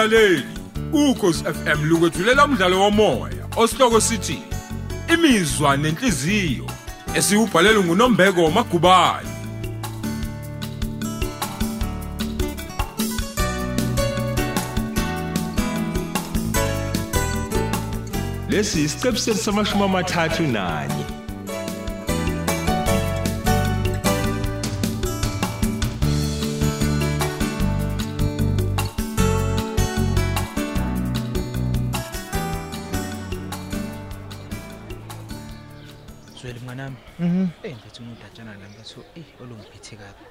mlaleli ukhosi FM lukwethulela umdlalo womoya osihloko sithi imizwa nenhliziyo esiubhalelwe nguNombeko Magubane. Lesi isiqebu sethu samashumi amathathu nanye. Zweli mnganami. Mhm. Eh mfethu umundatshana la mfethu eh olungiphethe kabi.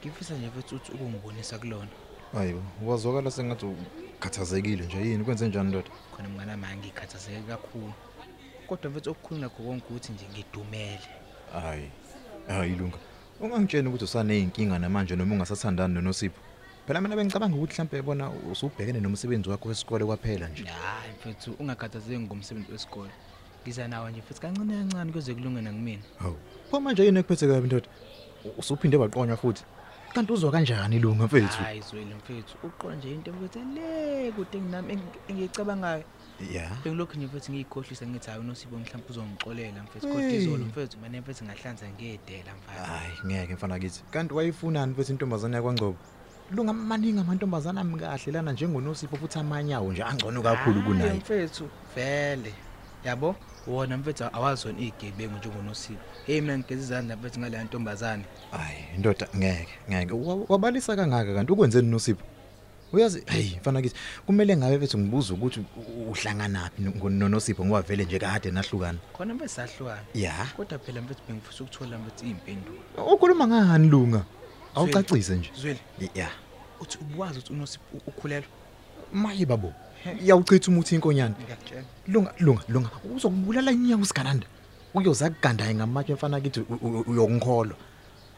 Ngifisa nje mfethu uthi ukungibonisa kulona. Hayibo, wazwakala sengathi ukhathazekile nje yini kwenze njani ndoda? Khona mnganami angikhathazeke kakhulu. Kodwa mfethu okukhulu nakho konke ukuthi nje ngidumele. Hayi. Hayi ilunga. Ungangitshela ukuthi usaneyinkinga namanje noma ungasathandani noNosipho. Phela mina bengicabanga ukuthi mhlambe yabona usubhekene nomsebenzi wakho wesikole kwaphela nje. Hayi mfethu ungakhathazeki ngomsebenzi wesikole. Ngiza nawe nje futhi kancane kancane kuze kulungena ngimina. Hawu. Pho manje yini ekuphethe kabi ndoda? Usuphinde waqonywa futhi. Kanti uzwa kanjani ilunga mfethu? Hayi Zweli mfethu uqona nje into mfethu le kude nginami engiyicabangayo. Yeah. Bengilokhu nje mfethu ngiyikhohlisa ngithi hayi uNosipho mhlawumbe uzongixolela mfethu kodwa Hey. izolo mfethu manje mfethu ngahlanza ngedela mfana. Hayi ngeke mfana kithi. Kanti wayifunani mfethu intombazane yakwaNgcobo? Lunga maningi amantombazana amkahle lana njengoNosipho futhi amanyawo nje angcono kakhulu Hayi, kunaye. mfethu vele yabo wona mfethu awazona igebengu njengonosipho hey mina ngigeza izandla mfethu ngale ntombazane. Hayi indoda ngeke ngeke. Wa- wabalisa kangaka kanti ukwenzeni noSipho? Uyazi hey mfana kithi kumele ngabe bethu ngibuza ukuthi u- uhlanganaphi no- noNosipho ngoba vele nje kade nahlukana. Khona mfethu sahlukana. Ya. Kodwa phela mfethu bengifisa ukuthola mfethu izimpendulo ukhuluma ngani lunga? Awucacise nje. Zweli ya. uthi ubuwazi ukuthi unosipho ukhulelwa? Maye babo. Iyawuchitha umuthi inkonyane ngiyakutshela. Lunga lunga lunga. Uzokubulala inyawo sigananda uyoza kugandaye ngamatshe mfana kithi u- u- uyongikholwa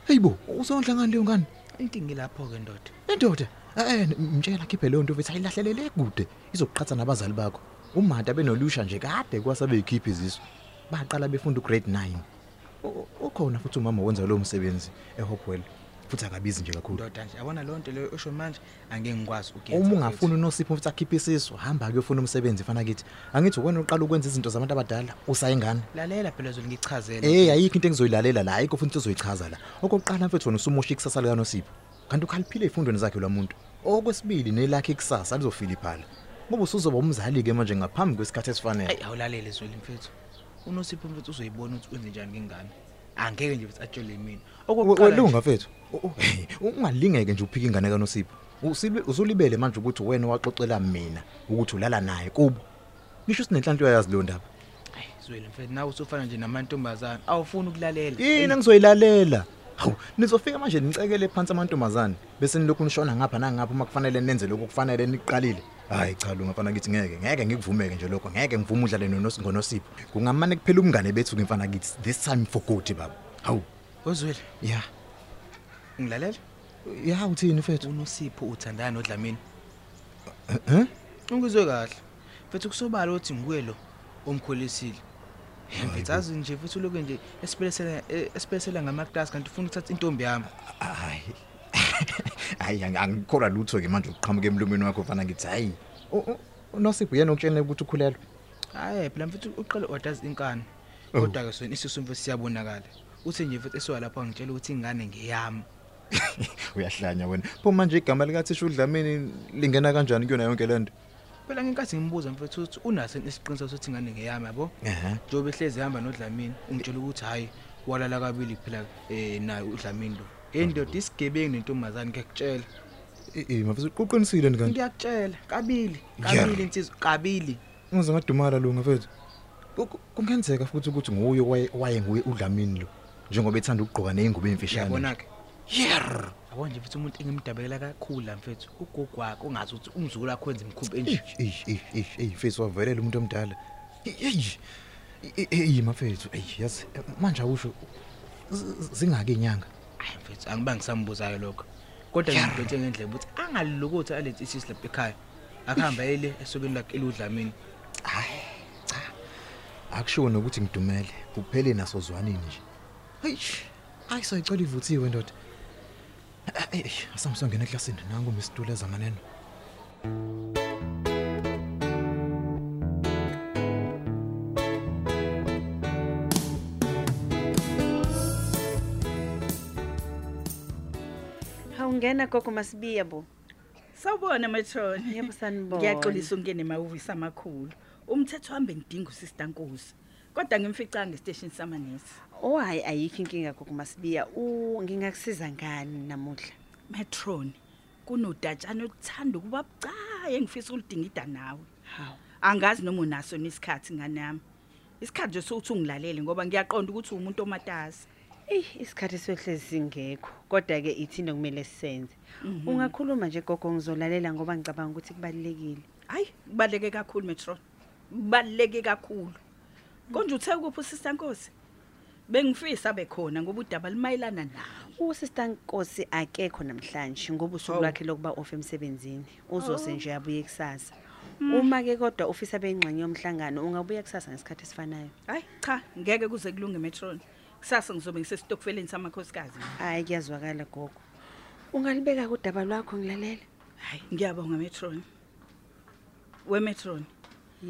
heyibo uzonhlangana leyo ngani? Inkingi ilapho ke ndoda. Indoda, eh mtshela khiphe leyo nto futhi ayilahlelele kude izokuqhatha nabazali bakho. Umata benolusha nje kade kwasabe ikhiphi izisu. Baqala befunda ugrade 9. U- Ukhona futhi umama wenza lo msebenzi eHopewell. Futhi akabizi nje kakhulu. ndoda nje yabona leyo nto leyo osho manje angeke ngikwazi ukuyenza Uma mfethu. ungafuna uNosipho futhi akhiphe isisu, hamba kuyofuna umsebenzi fana kithi. Angithi wena uqala ukwenza izinto zabantu abadala, usayingane. lalela phela zweli ngichazela Eh ayikho into engizoyilalela la, ayikho futhi uzoyichaza la. Okokuqala mfethu wena usumosha ikusasa lika Nosipho. Kanti ukhaliphile efundweni zakhe lamuntu. Okwesibili nelakhe ikusasa lizofila iphala. Ngoba usuzoba umzali ke manje ngaphambi kwesikhathi esifanele. Ayi awulalele zweli mfethu. UNosipho mfethu uzoyibona ukuthi wenze njani ngengane. Angeke nje mfethu atshele mina. Welunga mfethu. U- u- hey, Ungalingeke nje uphika ingane kaNosipho. Usilwe usulibele manje ukuthi wena waxoxela mina ukuthi ulala naye kubo. Ngisho sinenhlanhla uyayazi lo ndaba. Hayi zweli mfethu nawe usufana nje namantombazana. Awufuni ukulalela. Yini engizoyilalela? Hawu, nizofika manje nicekele phansi amantombazane bese nilokhu nishona ngapha nangapha uma kufanele nenze lokho kufanele niqalile. Hayi cha lunga mfana kithi ngeke ngeke ngikuvumeke nje lokho ngeke ngivume udlale noNos ngoNosipho. Kungamane kuphela umngane bethu ngimfana kithi this time for good baba. Hawu, Ozweli ya. Ngilalela. Ya uthini mfethu? UNosipho uthandana noDlamini. Eh? Ungizwe kahle. Mfethu kusobala ukuthi nguye lo omkholisile. Mfethu azi nje futhi uloke nje esipelesela esipelesela ngamaklasi kanti ufuna ukuthatha intombi yami. Hayi. Hayi ang- angikholwa lutho ke manje uqhamuke emlumeni wakho mfana ngithi hayi. UNosipho yena ukutshela ukuthi ukhulelwe. Hayi phela mfethu uqale ordazi inkani. Oh. Kodwa ke sona isisu mfethu siyabonakala. Uthi nje mfethu esiwa lapha ngitshela ukuthi ingane ngeyami. Uyahlanya wena. Pho manje igama lika Thisha uDlamini lingena kanjani kuyona yonke lento? Phela ngenkathi ngimbuza mfethu ukuthi unaso isiqiniseko sokuthi ingane ngeyami yabo. Ehhe. Njobe ehlezi ehamba noDlamini ungitshela ukuthi hayi walala kabili phela eh naye uDlamini lo. Indoda isigebengu nentombazane ngiyakutshela. Eh mafisa uqinisile ni kanti. Ngiyakutshela kabili Yeah. kabili insizwa kabili. Ungize ngadumala lo ngafethu. Kungenzeka futhi ukuthi nguye waye- waye nguye uDlamini lo. Njengoba ethanda ukugqoka nezingubo emfishane. Yabona ke. Yer. Yabo nje futhi umuntu engimdabekela kakhulu la mfethu ugogo wakhe ongazi ukuthi umzukulu wakhe wenza imkhumbi enje. Eish eish eish eish face wavelela umuntu omdala. Eish. Eh mafethu, ey yazi manje awusho z- zingaki inyanga. Hayi mfethu angiba ngisambuzayo lokho. Kodwa ngibethe ngendlela ukuthi angalilokothi alethi isisi lapha ekhaya. Akuhamba ele esokeni lakhe eludlamini. Hayi cha. Akusho nokuthi ngidumele. Kuphele naso zwanini nje. Eish. Hayi sayicela ivuthiwe ndoda. Ey, asamso ngene eklasini nangu umisitulo ezamaneno. Awungena gogo masibiya bo. Sawubona Mthoni. Yebo sanibona. Ngiyaxolisa ungene emahhovisi amakhulu. Umthetho hambe ngidinga uSister Nkosi. Kodwa ngimficanga estation samanesi. oh hayi ayikho inkinga gogo masibiya u ngingakusiza ngani namuhla Metron. Kunodatshana oluthanda ukuba bucaye engifisa ulidingida nawe. hawu Angazi noma unaso nesikhathi ngane yami. Isikhathi nje sokuthi ungilalele ngoba ngiyaqonda ukuthi umuntu omatazi. eyi isikhathi sohlezi singekho kodwa ke ithini okumele sisenze ungakhuluma nje gogo ngizolalela ngoba ngicabanga ukuthi kubalekile Hayi, kubaleke kakhulu Metron. Kubaleke kakhulu. Konje uthe kuphi usista Nkosi? Bengifisa bekhona ngoba udaba limayelana nawe. usista nkosi akekho namhlanje ngoba usuku Hawu. lwakhe lokuba off emsebenzini uzoze nje abuye kusasa uma ke kodwa ufisa bengxenye yomhlangano ungabuya kusasa ngesikhathi esifanayo Hayi cha ngeke kuze kulunge Metron. Kusasa ngizobe ngisesitokfeleni samakhosikazi. hayi kuyazwakala gogo ungalibeka kudaba lwakho ngilalela Hayi ngiyabonga Metron. We Metron,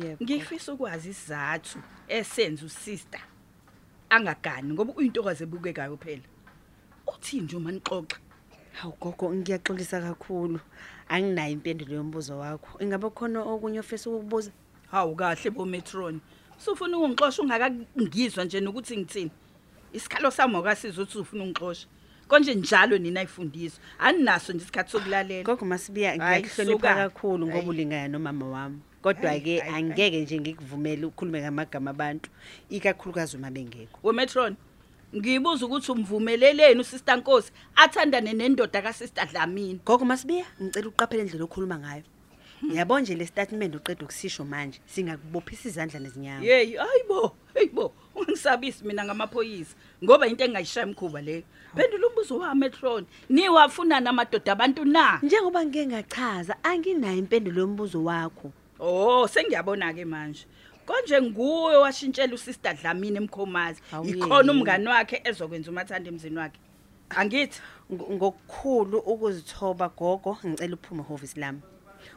yebo ngifisa ukwazi isizathu esenza usister angagani ngoba uyintokazi ebukekayo phela. Uthi nje uma nixoxa. hawu gogo ngiyaxolisa kakhulu anginayo impendulo yombuzo wakho ingabe khona okunye ofisa ukukubuza Hawu kahle bo Metron. Sufuna ungixoxa ungakangizwa nje nokuthi ngithini. Isikhalo sami akasiza ukuthi ufuna ungixoxa. Konje njalo nina ayifundiswa. Aninaso nje isikhathi sokulalela. gogo masibiya ngiyakuhlonipha kakhulu ngoba ulingana nomama wami kodwa Hayi, ke hayi, hayi. angeke nje ngikuvumele ukukhulume ngamagama abantu ikakhulukazi uma bengekho We Metron. Ngiyibuza ukuthi umvumeleleni uSister Nkosi athandane nendoda kaSister Dlamini. gogo masibiya ngicela uqaphele indlela okhuluma ngayo yabo nje le statement uqeda ukusisho manje singakubophisa izandla nezinyawo Hey, hayibo, hayibo. Ungisabisi mina ngamaphoyisa ngoba into engayishaya imkhuba leyo. Phendula umbuzo wami Metron. Niwafuna namadoda abantu na? njengoba ngike ngachaza anginayo impendulo yombuzo wakho Oh, sengiyabona ke manje. Konje nguwe washintshela uSister Dlamini emkhomazi. Ikhona umngani wakhe ezokwenza umathanda emzini wakhe. Angithi? Ngo- ngokukhulu ukuzithoba gogo ngicela uphume ehhovisi lami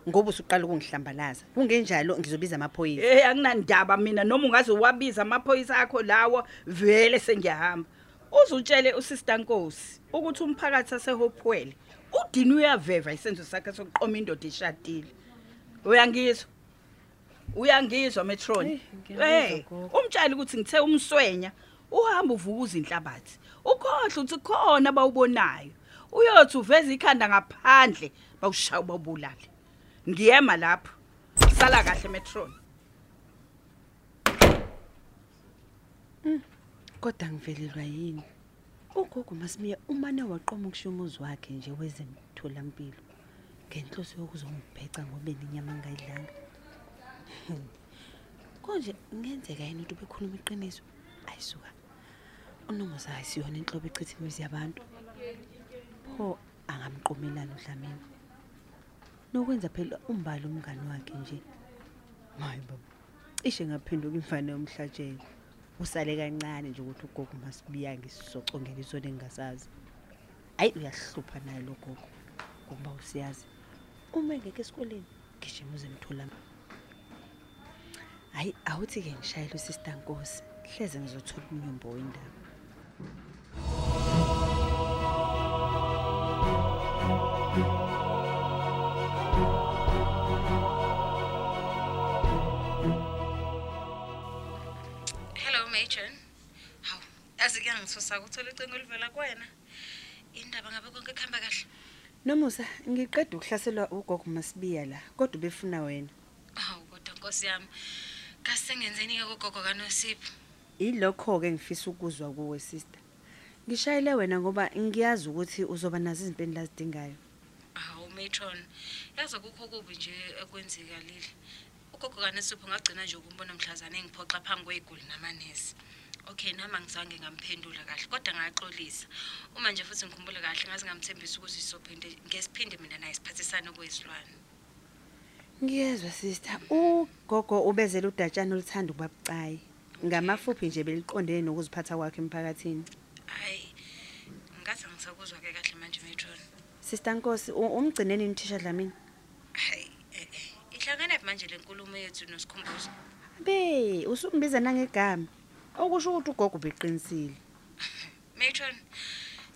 ngoba usuqala ukungihlambalaza kungenjalo ngizobiza amaphoyisa Eh anginandaba mina noma ungaze wabiza amaphoyisa akho lawo vele sengiyahamba. Uzutshele uSister Nkosi ukuthi umphakathi asehopwele udini uyaveva isenzo sakhe sokuqoma indoda ishadile. Uyangizwa? Uyangizwa Metron? Ngiyakuzwa, Eh, gogo. umtshali ukuthi ngithe umswenya uhamba uvukuza inhlabathi. Ukhohle uthi khona bawubonayo. Uyothi uveza ikhanda ngaphandle bawushaya bawubulale. Ngiyema lapho. Sala kahle Metron. kodwa ngivelelwa yini ugogo masimiya umane waqoma ukushiya umuzi wakhe nje wezemtholampilo ngenhloso yokuzongibheca ngoba inyama ngayidlanga konje ngenzeka yini ukuthi bekhuluma iqiniso? Ayisuka unomusa ayisiyona inhlobo echitha imizi yabantu. Pho angamqomelana udlamini nokwenza phela umbali umngani wakhe nje. Hayi baba. Cishe ngaphenduka imfana yomhlatshelo. Usale kancane nje ukuthi ugogo masibiya ngisizocongela isona engingasazi. Hayi uyahlupha naye lo gogo ngokuba usiyazi. Uma engekho esikoleni gijima uze emthola hayi awuthi-ke ngishayele usista nkosi hleze ngizothola umnyombo wendaba Hello Major. Hawu, yazi kuyangithusa ukuthola icingo olivela kuwena. Indaba ngabe konke kuhamba kahle. Nomusa ngiqeda ukuhlaselwa ugogo masibiya la kodwa ubefuna wena Hawu, kodwa Nkosi yami. Kasengenzeni ke kugogo kaNosipho. ilokho-ke ngifisa ukuzwa kuwe sister ngishayele wena ngoba ngiyazi ukuthi uzoba nazo izimpendulo azidingayo Hawu Matron. Yazi kukho kubi nje ekwenzikalile. Ugogo kaNosipho ngagcina nje ukumbona mhlazana engiphoxa phambi kweziguli namanesi. Okay, nama ngizange ngamphendula kahle kodwa ngaxolisa. Uma nje futhi ngikhumbule kahle ngaze ngamthembisa ukuthi sizophinde ngesiphinde mina naye siphathisane kwezilwane. ngiyezwa sister ugogo ubezela udatshana oluthanda ukuba bucayi ngamafuphi nje beliqondene nokuziphatha kwakhe emphakathini Hayi. Ngathi ngisakuzwa ke kahle manje Matron. sister nkosi umgcineni imthisha dlamini Hayi, eh eh. Ihlangana manje lenkulumo yethu nosikhumbuzo. be usungibiza nangegama okusho ukuthi ugogo ubeqinisile. Matron,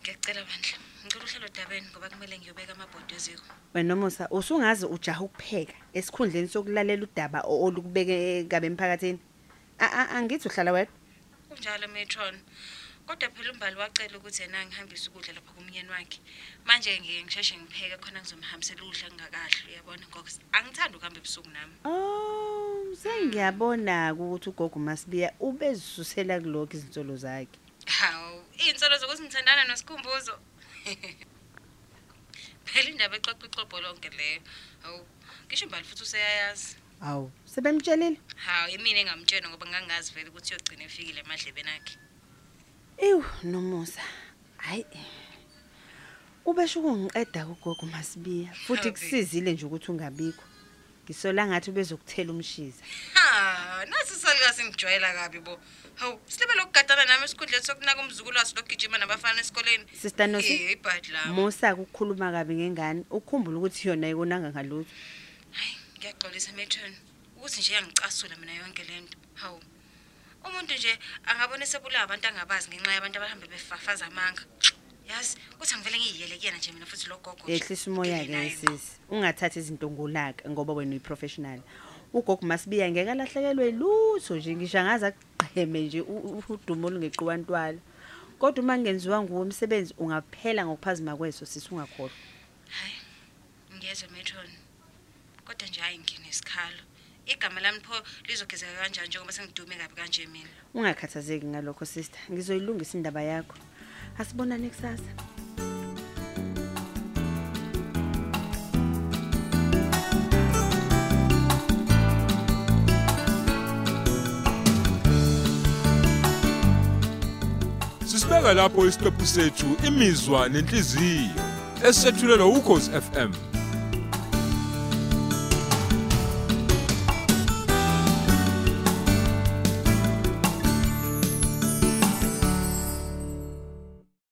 ngiyacela bandla. ngicela uhlelo dabeni ngoba kumele ngiyobeka amabhodi eziko. Wena nomusa usungazi ujaha ukupheka esikhundleni sokulalela udaba o- olukubeke kabe emphakathini? A- a- angithi uhlala wedwa? Kunjalo metron kodwa phela umbali wacela ukuthi yena ngihambise ukudla lapha kumyeni wakhe. Manje ngike ngisheshe ngipheke khona ngizomhambisela ukudla kungakahle uyabona ngoba angithandi ukuhamba ebusuku nami. Oh sengiyabona ukuthi ugogo masibiya ubezisusela kulokho izinsolo zakhe hawu iy'nsolo zokuthi ngithandana nosikhumbuzo phela indaba exoxa ixobho lonke leyo hawu ngisho imbali futhi useyayazi awu sebemtshelile hawu imina engamtshena ngoba ngangazi vele ukuthi uyogcina efikile emadlebeni akhe Ew nomusa. Hayi. Ubesho ukungiqeda kugogo masibiya futhi Habi. kusizile nje ukuthi ungabikho. Ngisola ngathi ubezokuthela umshiza. ha nasi salikazi ngijwayela kabi bo hawu silebe lokugadana nami esikhundleni sokunaka umzukulu waso lokugijima nabafana esikoleni Sister Nosi. Eh, ibhadi lami Musa ukukhuluma kabi ngengane. Ukhumbula ukuthi yona ikonanga ngalutho. hayi ngiyaxolisa metron ukuthi nje yangicasula mina yonke lento hawu umuntu nje angabona esebulawa abantu angabazi ngenxa yabantu abahambe befafaza amanga yazi kuthi angivele ngiyiyele kuyena nje mina futhi logogo nje. Ehlisa umoya ke Ngingenayo sisi. Ungathathi izinto ngolaka ngoba wena uyiprofessional. Ugogo masibiya ngeke alahlekelwe lutho nje ngisho angaza aqheme nje u- u- udumo olungeqiwantwala. Kodwa uma kungenziwa nguwe umsebenzi ungaphela ngokuphazima kweso sisi ungakhohlwa. hayi ngiyezwa metron kodwa nje hayi nginesikhalo igama lami pho lizogezeka kanjani njengoba sengidume kabi kanje mina Ungakhathazeki ngalokho sister. Ngizoyilungisa indaba yakho. Asibonane kusasa. Sisibeka lapho isiqephu sethu imizwa nenhliziyo esethulelwa ukhozi FM